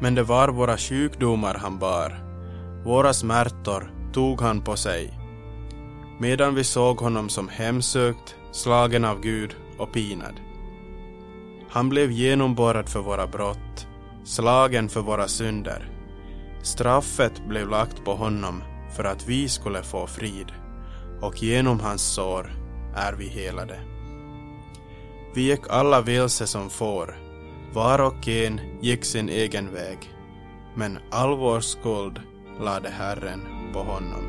Men det var våra sjukdomar han bar. Våra smärtor tog han på sig. Medan vi såg honom som hemsökt, slagen av Gud och pinad. Han blev genomborrad för våra brott, slagen för våra synder. Straffet blev lagt på honom för att vi skulle få frid, och genom hans sår är vi helade. Vi gick alla vilse som får, var och en gick sin egen väg, men all vår skuld lade Herren på honom.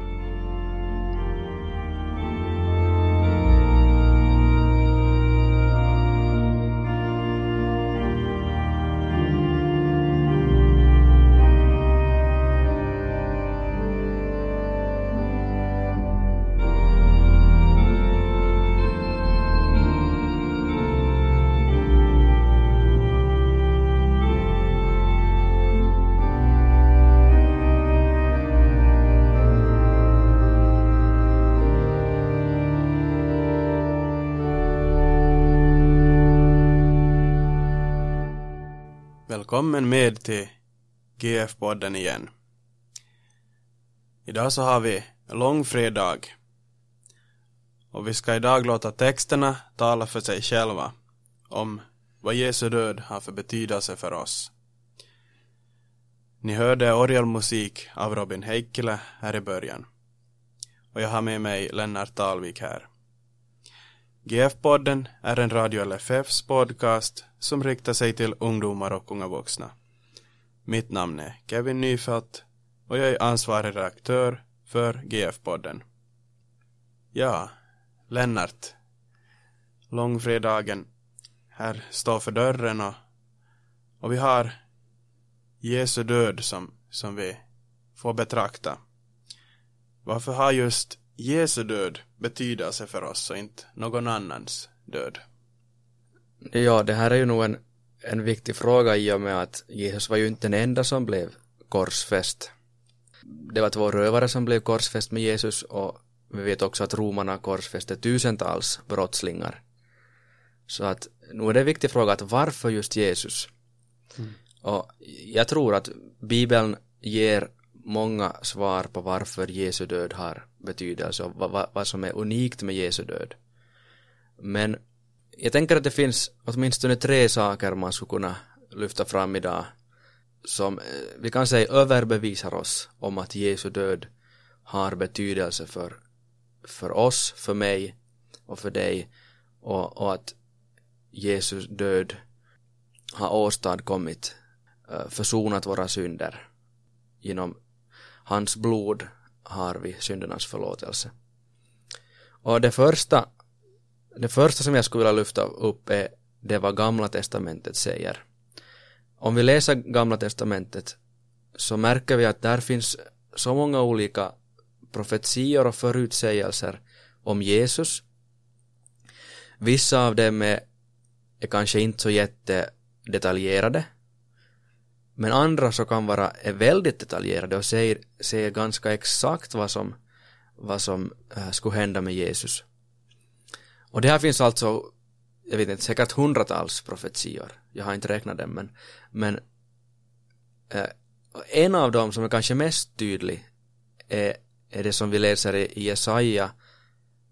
Välkommen med till GF-podden igen. Idag så har vi långfredag. Och vi ska idag låta texterna tala för sig själva om vad Jesu död har för betydelse för oss. Ni hörde orgelmusik av Robin Heikkilä här i början. Och jag har med mig Lennart Talvik här. GF-podden är en Radio LFFs podcast som riktar sig till ungdomar och unga vuxna. Mitt namn är Kevin Nyfeldt och jag är ansvarig redaktör för GF-podden. Ja, Lennart. Långfredagen här står för dörren och, och vi har Jesu död som, som vi får betrakta. Varför har just Jesu död betydelse för oss och inte någon annans död? Ja, det här är ju nog en, en viktig fråga i och med att Jesus var ju inte den enda som blev korsfäst. Det var två rövare som blev korsfäst med Jesus och vi vet också att romarna korsfäste tusentals brottslingar. Så att nu är det en viktig fråga att varför just Jesus? Mm. Och jag tror att Bibeln ger många svar på varför Jesu död har betydelse och vad, vad, vad som är unikt med Jesu död. Men jag tänker att det finns åtminstone tre saker man skulle kunna lyfta fram idag som eh, vi kan säga överbevisar oss om att Jesu död har betydelse för, för oss, för mig och för dig och, och att Jesus död har åstadkommit eh, försonat våra synder. Genom hans blod har vi syndernas förlåtelse. Och det första det första som jag skulle vilja lyfta upp är det vad gamla testamentet säger. Om vi läser gamla testamentet så märker vi att där finns så många olika profetior och förutsägelser om Jesus. Vissa av dem är, är kanske inte så jättedetaljerade men andra så kan vara är väldigt detaljerade och säger, säger ganska exakt vad som, vad som äh, skulle hända med Jesus. Och det här finns alltså, jag vet inte, säkert hundratals profetior. Jag har inte räknat dem, men, men eh, en av dem som är kanske mest tydlig är, är det som vi läser i Jesaja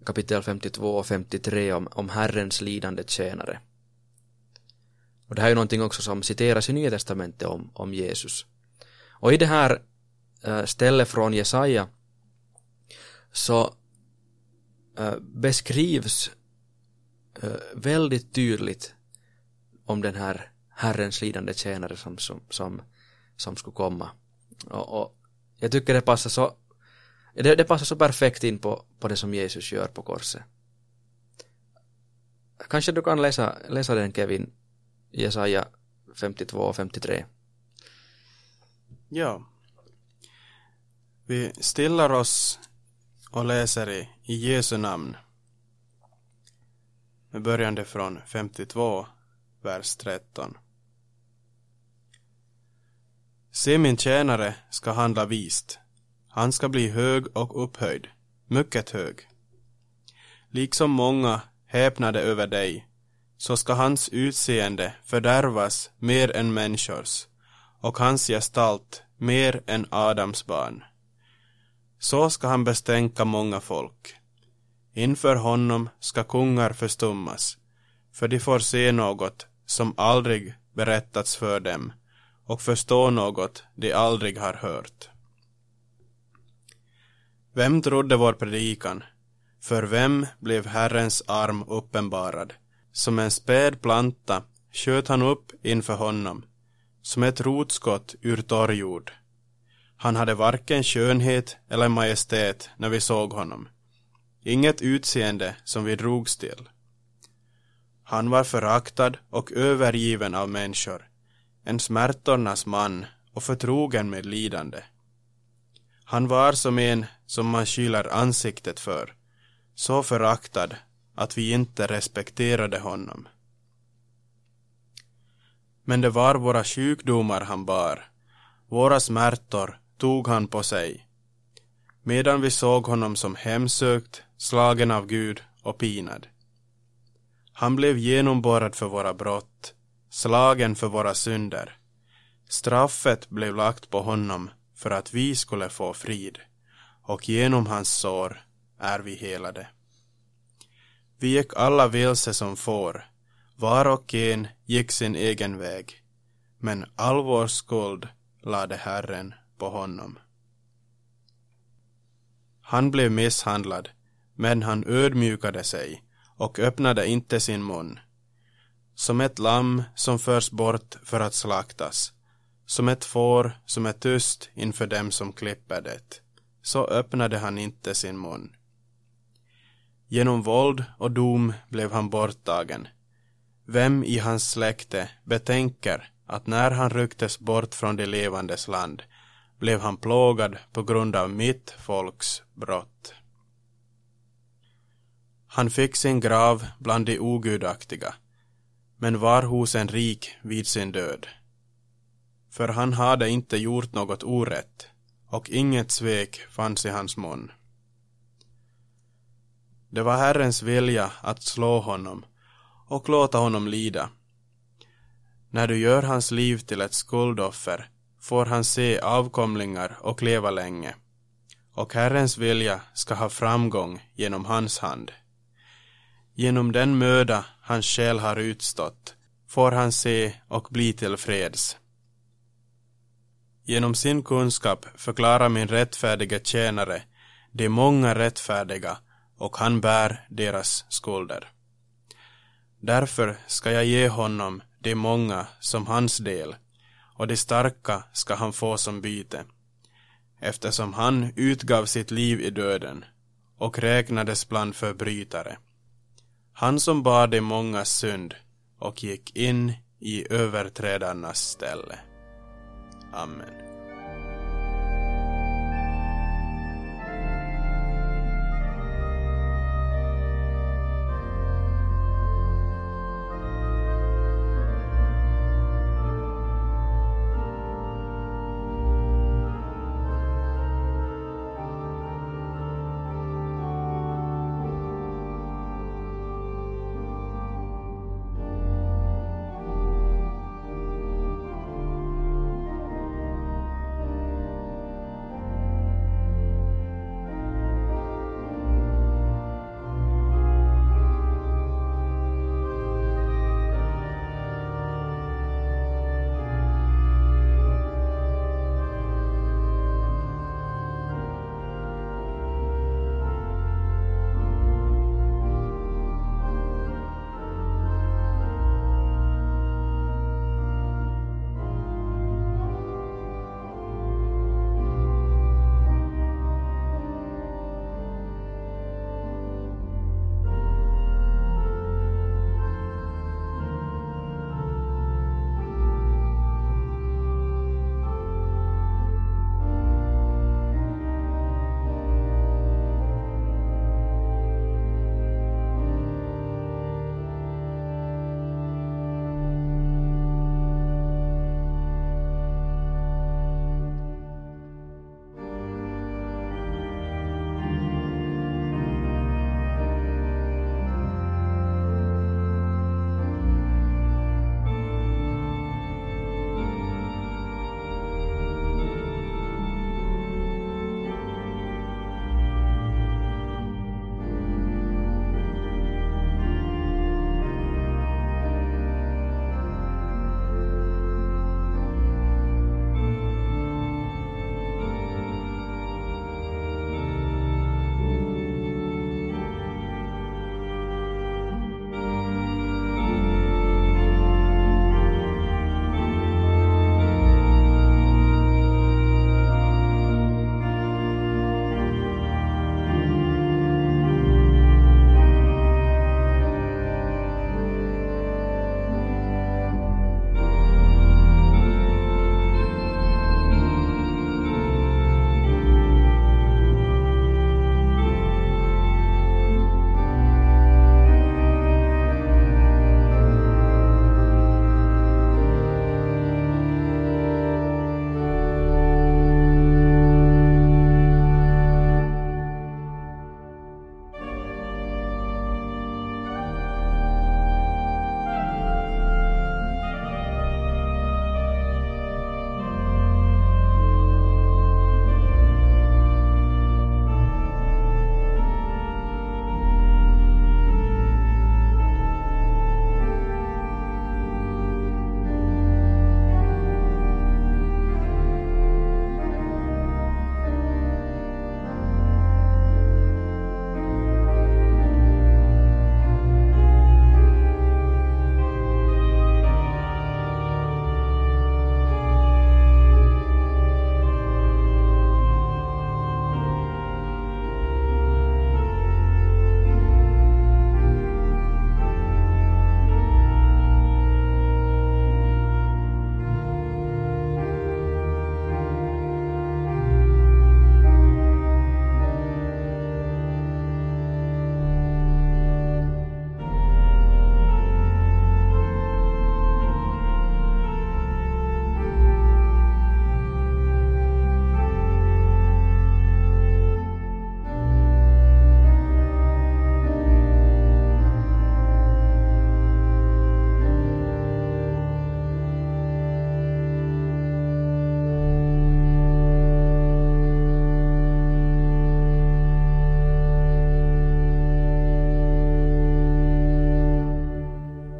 kapitel 52 och 53 om, om Herrens lidande tjänare. Och det här är ju någonting också som citeras i Nya Testamentet om, om Jesus. Och i det här äh, stället från Jesaja så äh, beskrivs Eh, väldigt tydligt om den här Herrens lidande tjänare som, som, som, som skulle komma. Och, och jag tycker det passar så det, det, passar så perfekt in på, på det som Jesus gör på korset. Kanske du kan läsa, läsa den Kevin, Jesaja 52 och 53. Ja. Vi stillar oss och läser i, i Jesu namn med börjande från 52, vers 13. Se min tjänare ska handla vist. Han ska bli hög och upphöjd, mycket hög. Liksom många häpnade över dig, så ska hans utseende fördärvas mer än människors, och hans gestalt mer än Adams barn. Så ska han bestänka många folk. Inför honom ska kungar förstummas, för de får se något som aldrig berättats för dem och förstå något de aldrig har hört. Vem trodde vår predikan? För vem blev Herrens arm uppenbarad? Som en späd planta sköt han upp inför honom, som ett rotskott ur torr jord. Han hade varken skönhet eller majestät när vi såg honom. Inget utseende som vi drogs till. Han var föraktad och övergiven av människor, en smärtornas man och förtrogen med lidande. Han var som en som man kylar ansiktet för, så föraktad att vi inte respekterade honom. Men det var våra sjukdomar han bar, våra smärtor tog han på sig, medan vi såg honom som hemsökt, slagen av Gud och pinad. Han blev genomborrad för våra brott, slagen för våra synder. Straffet blev lagt på honom för att vi skulle få frid, och genom hans sår är vi helade. Vi gick alla vilse som får, var och en gick sin egen väg, men all vår skuld lade Herren på honom. Han blev misshandlad, men han ödmjukade sig och öppnade inte sin mun. Som ett lamm som förs bort för att slaktas, som ett får som är tyst inför dem som klipper det, så öppnade han inte sin mun. Genom våld och dom blev han borttagen. Vem i hans släkte betänker att när han rycktes bort från det levandes land blev han plågad på grund av mitt folks brott. Han fick sin grav bland de ogudaktiga, men var hos en rik vid sin död. För han hade inte gjort något orätt, och inget svek fanns i hans mun. Det var Herrens vilja att slå honom och låta honom lida. När du gör hans liv till ett skuldoffer får han se avkomlingar och leva länge. Och Herrens vilja ska ha framgång genom hans hand. Genom den möda hans själ har utstått får han se och bli tillfreds. Genom sin kunskap förklarar min rättfärdige tjänare de många rättfärdiga och han bär deras skulder. Därför ska jag ge honom de många som hans del och de starka ska han få som byte eftersom han utgav sitt liv i döden och räknades bland förbrytare. Han som bar de mångas synd och gick in i överträdarnas ställe. Amen.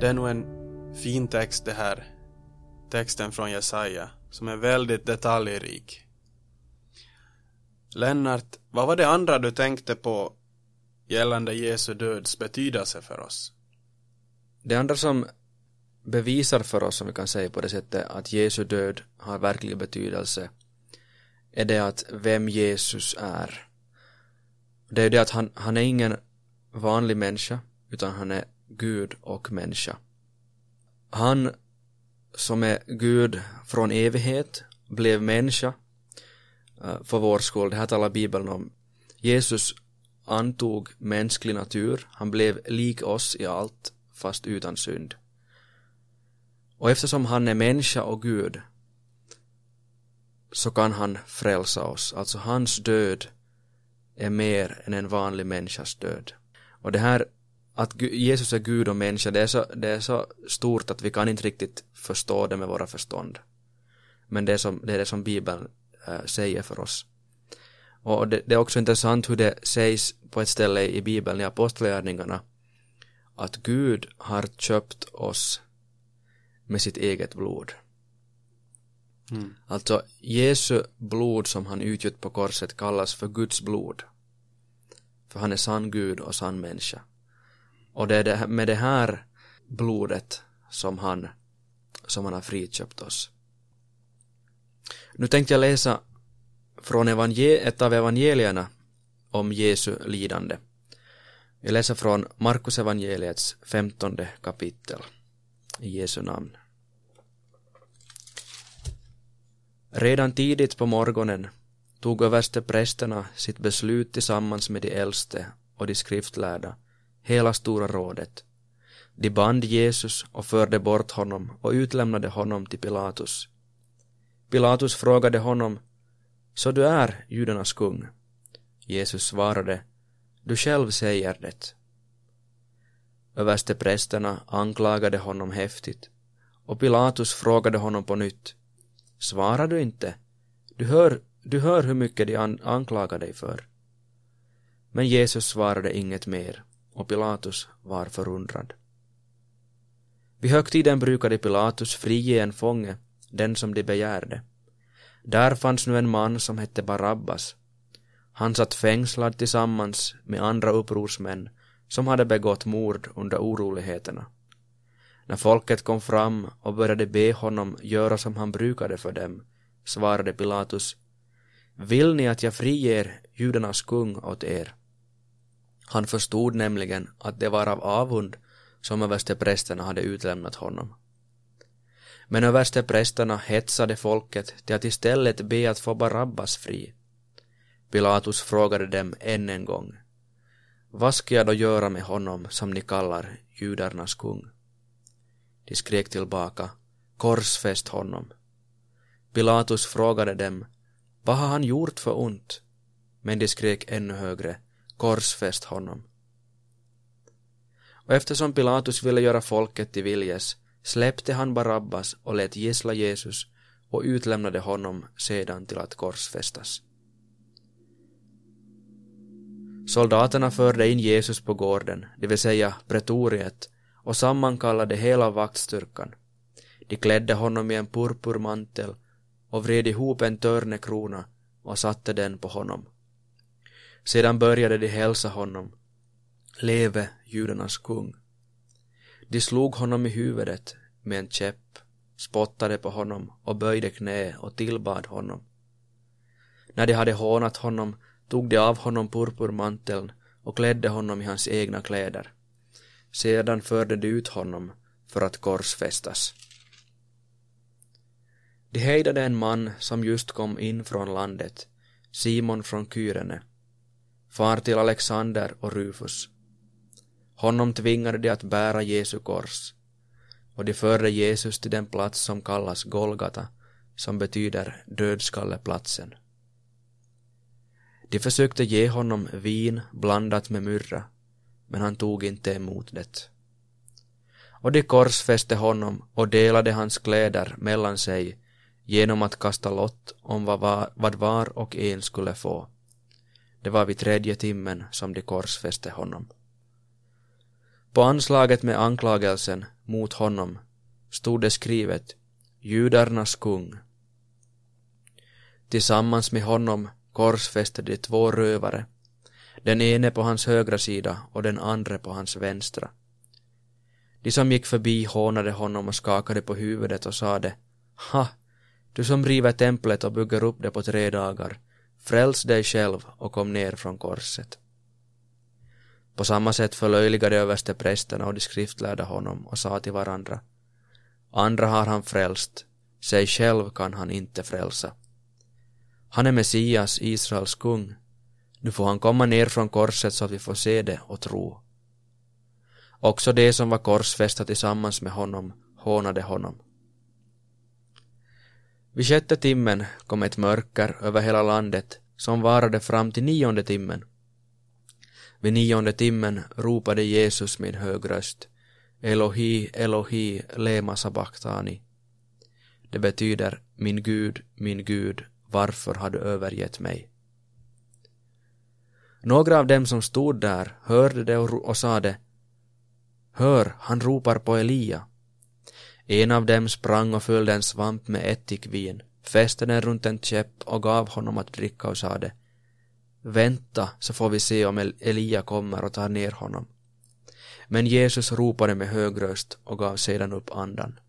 Det är nog en fin text det här. Texten från Jesaja, som är väldigt detaljrik. Lennart, vad var det andra du tänkte på gällande Jesu döds betydelse för oss? Det andra som bevisar för oss, som vi kan säga på det sättet, att Jesu död har verklig betydelse är det att vem Jesus är. Det är det att han, han är ingen vanlig människa, utan han är Gud och människa. Han som är Gud från evighet blev människa eh, för vår skull. Det här talar Bibeln om. Jesus antog mänsklig natur. Han blev lik oss i allt, fast utan synd. Och eftersom han är människa och Gud så kan han frälsa oss. Alltså hans död är mer än en vanlig människas död. Och det här att Jesus är Gud och människa, det är, så, det är så stort att vi kan inte riktigt förstå det med våra förstånd. Men det är, som, det, är det som Bibeln äh, säger för oss. Och det, det, är också intressant hur det sägs på ett ställe i Bibeln, i Apostlagärningarna, att Gud har köpt oss med sitt eget blod. Mm. Alltså Jesu blod som han utgjort på korset kallas för Guds blod. För han är sann Gud och sann människa. Och det är det, med det här blodet som han, som han har friköpt oss. Nu tänkte jag läsa från ett av evangelierna om Jesu lidande. Jag läser från Markus evangeliets femtonde kapitel i Jesu namn. Redan tidigt på morgonen tog översteprästerna sitt beslut tillsammans med de äldste och de skriftlärda, hela Stora rådet. De band Jesus och förde bort honom och utlämnade honom till Pilatus. Pilatus frågade honom, så du är judarnas kung? Jesus svarade, du själv säger det. Översteprästerna anklagade honom häftigt och Pilatus frågade honom på nytt, Svarar du inte? Du hör, du hör hur mycket de an anklagar dig för. Men Jesus svarade inget mer och Pilatus var förundrad. Vid högtiden brukade Pilatus frige en fånge, den som de begärde. Där fanns nu en man som hette Barabbas. Han satt fängslad tillsammans med andra upprorsmän som hade begått mord under oroligheterna. När folket kom fram och började be honom göra som han brukade för dem, svarade Pilatus, vill ni att jag friger judarnas kung åt er? Han förstod nämligen att det var av avund som översteprästerna hade utlämnat honom. Men översteprästerna hetsade folket till att istället be att få Barabbas fri. Pilatus frågade dem än en gång. Vad ska jag då göra med honom som ni kallar judarnas kung? De skrek tillbaka, korsfäst honom. Pilatus frågade dem, vad har han gjort för ont? Men de skrek ännu högre, korsfäst honom. Och eftersom Pilatus ville göra folket till viljes släppte han Barabbas och lät gissla Jesus och utlämnade honom sedan till att korsfästas. Soldaterna förde in Jesus på gården, det vill säga pretoriet, och sammankallade hela vaktstyrkan. De klädde honom i en purpurmantel och vred ihop en törnekrona och satte den på honom. Sedan började de hälsa honom. Leve judarnas kung. De slog honom i huvudet med en käpp, spottade på honom och böjde knä och tillbad honom. När de hade hånat honom tog de av honom purpurmanteln och klädde honom i hans egna kläder. Sedan förde de ut honom för att korsfästas. De hejdade en man som just kom in från landet, Simon från Kyrene, far till Alexander och Rufus. Honom tvingade de att bära Jesu kors, och de förde Jesus till den plats som kallas Golgata, som betyder dödskalleplatsen. De försökte ge honom vin blandat med myrra, men han tog inte emot det. Och de korsfäste honom och delade hans kläder mellan sig genom att kasta lott om vad var, vad var och en skulle få. Det var vid tredje timmen som de korsfäste honom. På anslaget med anklagelsen mot honom stod det skrivet Judarnas kung. Tillsammans med honom korsfäste de två rövare, den ene på hans högra sida och den andra på hans vänstra. De som gick förbi hånade honom och skakade på huvudet och sade Ha, du som river templet och bygger upp det på tre dagar, fräls dig själv och kom ner från korset. På samma sätt förlöjligade översteprästerna och de skriftlärda honom och sa till varandra Andra har han frälst, sig själv kan han inte frälsa. Han är Messias, Israels kung. Nu får han komma ner från korset så att vi får se det och tro. Också de som var korsfästa tillsammans med honom hånade honom. Vid sjätte timmen kom ett mörker över hela landet som varade fram till nionde timmen. Vid nionde timmen ropade Jesus med hög röst Elohi, Elohi, lema sabachthani. Det betyder Min Gud, min Gud, varför har du övergett mig? Några av dem som stod där hörde det och, och sade Hör, han ropar på Elia. En av dem sprang och fyllde en svamp med ättikvin, fäste den runt en käpp och gav honom att dricka och sade Vänta så får vi se om Elia kommer och tar ner honom. Men Jesus ropade med hög röst och gav sedan upp andan.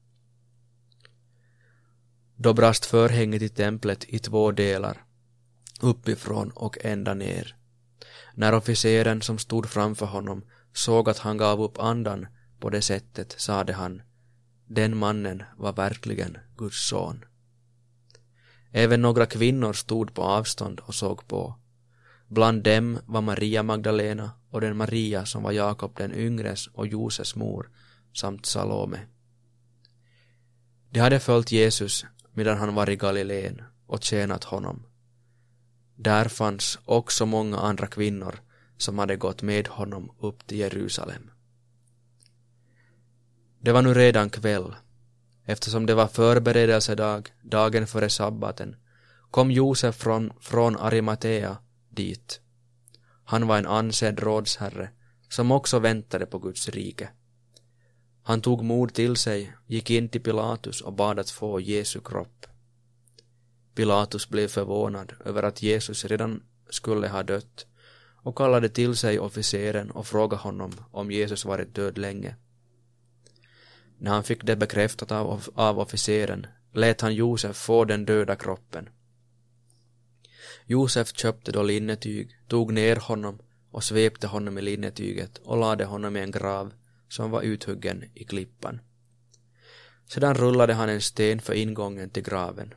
Då brast förhänget i templet i två delar, uppifrån och ända ner. När officeren som stod framför honom såg att han gav upp andan på det sättet sade han den mannen var verkligen Guds son. Även några kvinnor stod på avstånd och såg på. Bland dem var Maria Magdalena och den Maria som var Jakob den yngres och Joses mor samt Salome. De hade följt Jesus medan han var i Galileen och tjänat honom. Där fanns också många andra kvinnor som hade gått med honom upp till Jerusalem. Det var nu redan kväll. Eftersom det var förberedelsedag, dagen före sabbaten, kom Josef från, från Arimatea dit. Han var en ansedd rådsherre som också väntade på Guds rike. Han tog mod till sig, gick in till Pilatus och bad att få Jesu kropp. Pilatus blev förvånad över att Jesus redan skulle ha dött och kallade till sig officeren och frågade honom om Jesus varit död länge. När han fick det bekräftat av, av officeren lät han Josef få den döda kroppen. Josef köpte då linnetyg, tog ner honom och svepte honom i linnetyget och lade honom i en grav som var uthuggen i klippan. Sedan rullade han en sten för ingången till graven.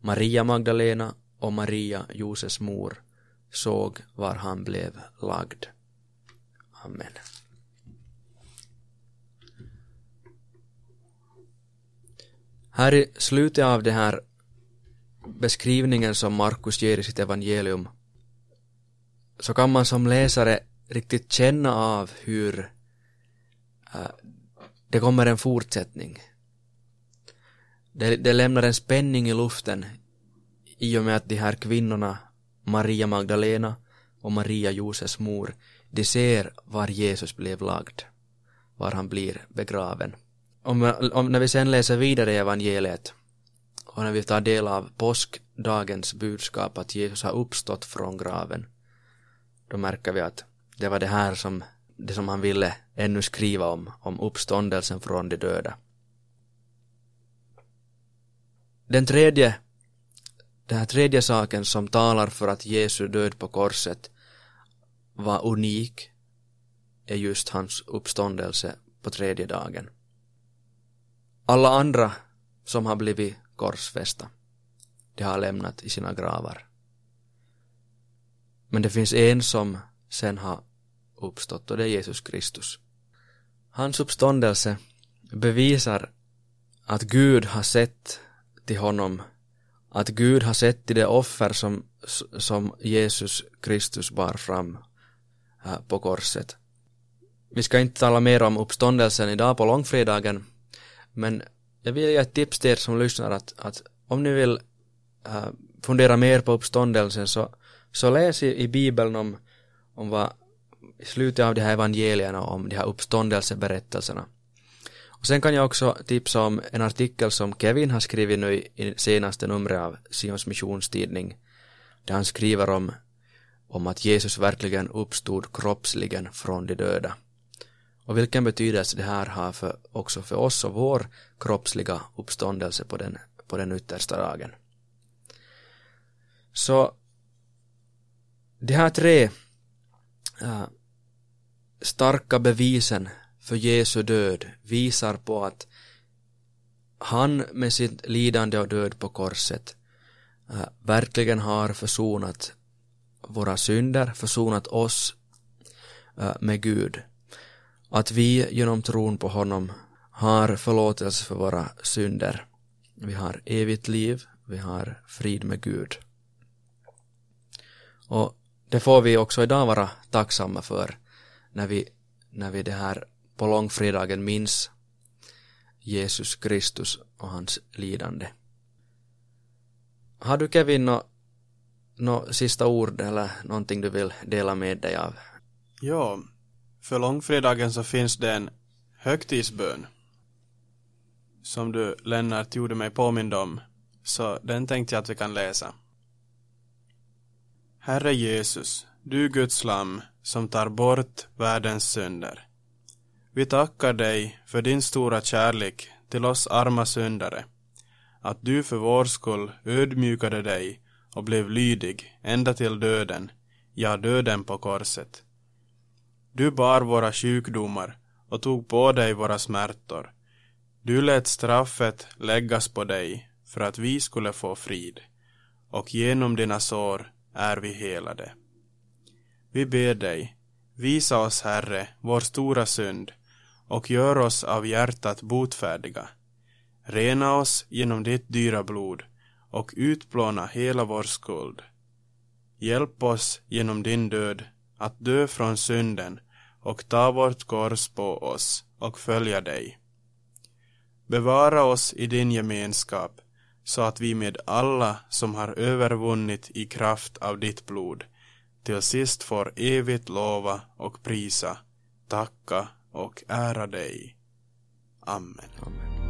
Maria Magdalena och Maria, Josefs mor, såg var han blev lagd. Amen. Här i slutet av den här beskrivningen som Markus ger i sitt evangelium så kan man som läsare riktigt känna av hur uh, det kommer en fortsättning. Det, det lämnar en spänning i luften i och med att de här kvinnorna, Maria Magdalena och Maria Josefs mor, de ser var Jesus blev lagd, var han blir begraven. Om, om, när vi sen läser vidare i evangeliet och när vi tar del av påskdagens budskap att Jesus har uppstått från graven, då märker vi att det var det här som, det som han ville ännu skriva om, om uppståndelsen från de döda. Den tredje, den här tredje saken som talar för att Jesu död på korset var unik är just hans uppståndelse på tredje dagen. Alla andra som har blivit korsfästa, de har lämnat i sina gravar. Men det finns en som sen har uppstått och det är Jesus Kristus. Hans uppståndelse bevisar att Gud har sett till honom, att Gud har sett till det offer som, som Jesus Kristus bar fram eh, på korset. Vi ska inte tala mer om uppståndelsen idag på långfredagen, men jag vill ge ett tips till er som lyssnar att, att om ni vill äh, fundera mer på uppståndelsen så, så läs i, i bibeln om, om vad i slutet av de här evangelierna om de här uppståndelseberättelserna. Och sen kan jag också tipsa om en artikel som Kevin har skrivit nu i senaste numret av Sions missionstidning där han skriver om, om att Jesus verkligen uppstod kroppsligen från de döda. Och vilken betydelse det här har för, också för oss och vår kroppsliga uppståndelse på den, på den yttersta dagen. Så de här tre äh, starka bevisen för Jesu död visar på att han med sitt lidande och död på korset äh, verkligen har försonat våra synder, försonat oss äh, med Gud. Att vi genom tron på honom har förlåtelse för våra synder. Vi har evigt liv, vi har frid med Gud. Och det får vi också idag vara tacksamma för när vi, när vi det här på långfredagen minns Jesus Kristus och hans lidande. Har du Kevin något no sista ord eller någonting du vill dela med dig av? Ja, för långfredagen så finns det en högtidsbön som du Lennart gjorde mig påmind om, så den tänkte jag att vi kan läsa. Herre Jesus, du Guds lam som tar bort världens synder. Vi tackar dig för din stora kärlek till oss arma syndare, att du för vår skull ödmjukade dig och blev lydig ända till döden, ja döden på korset. Du bar våra sjukdomar och tog på dig våra smärtor. Du lät straffet läggas på dig för att vi skulle få frid, och genom dina sår är vi helade. Vi ber dig, visa oss, Herre, vår stora synd och gör oss av hjärtat botfärdiga. Rena oss genom ditt dyra blod och utplåna hela vår skuld. Hjälp oss genom din död att dö från synden och ta vårt kors på oss och följa dig. Bevara oss i din gemenskap så att vi med alla som har övervunnit i kraft av ditt blod till sist får evigt lova och prisa, tacka och ära dig. Amen. Amen.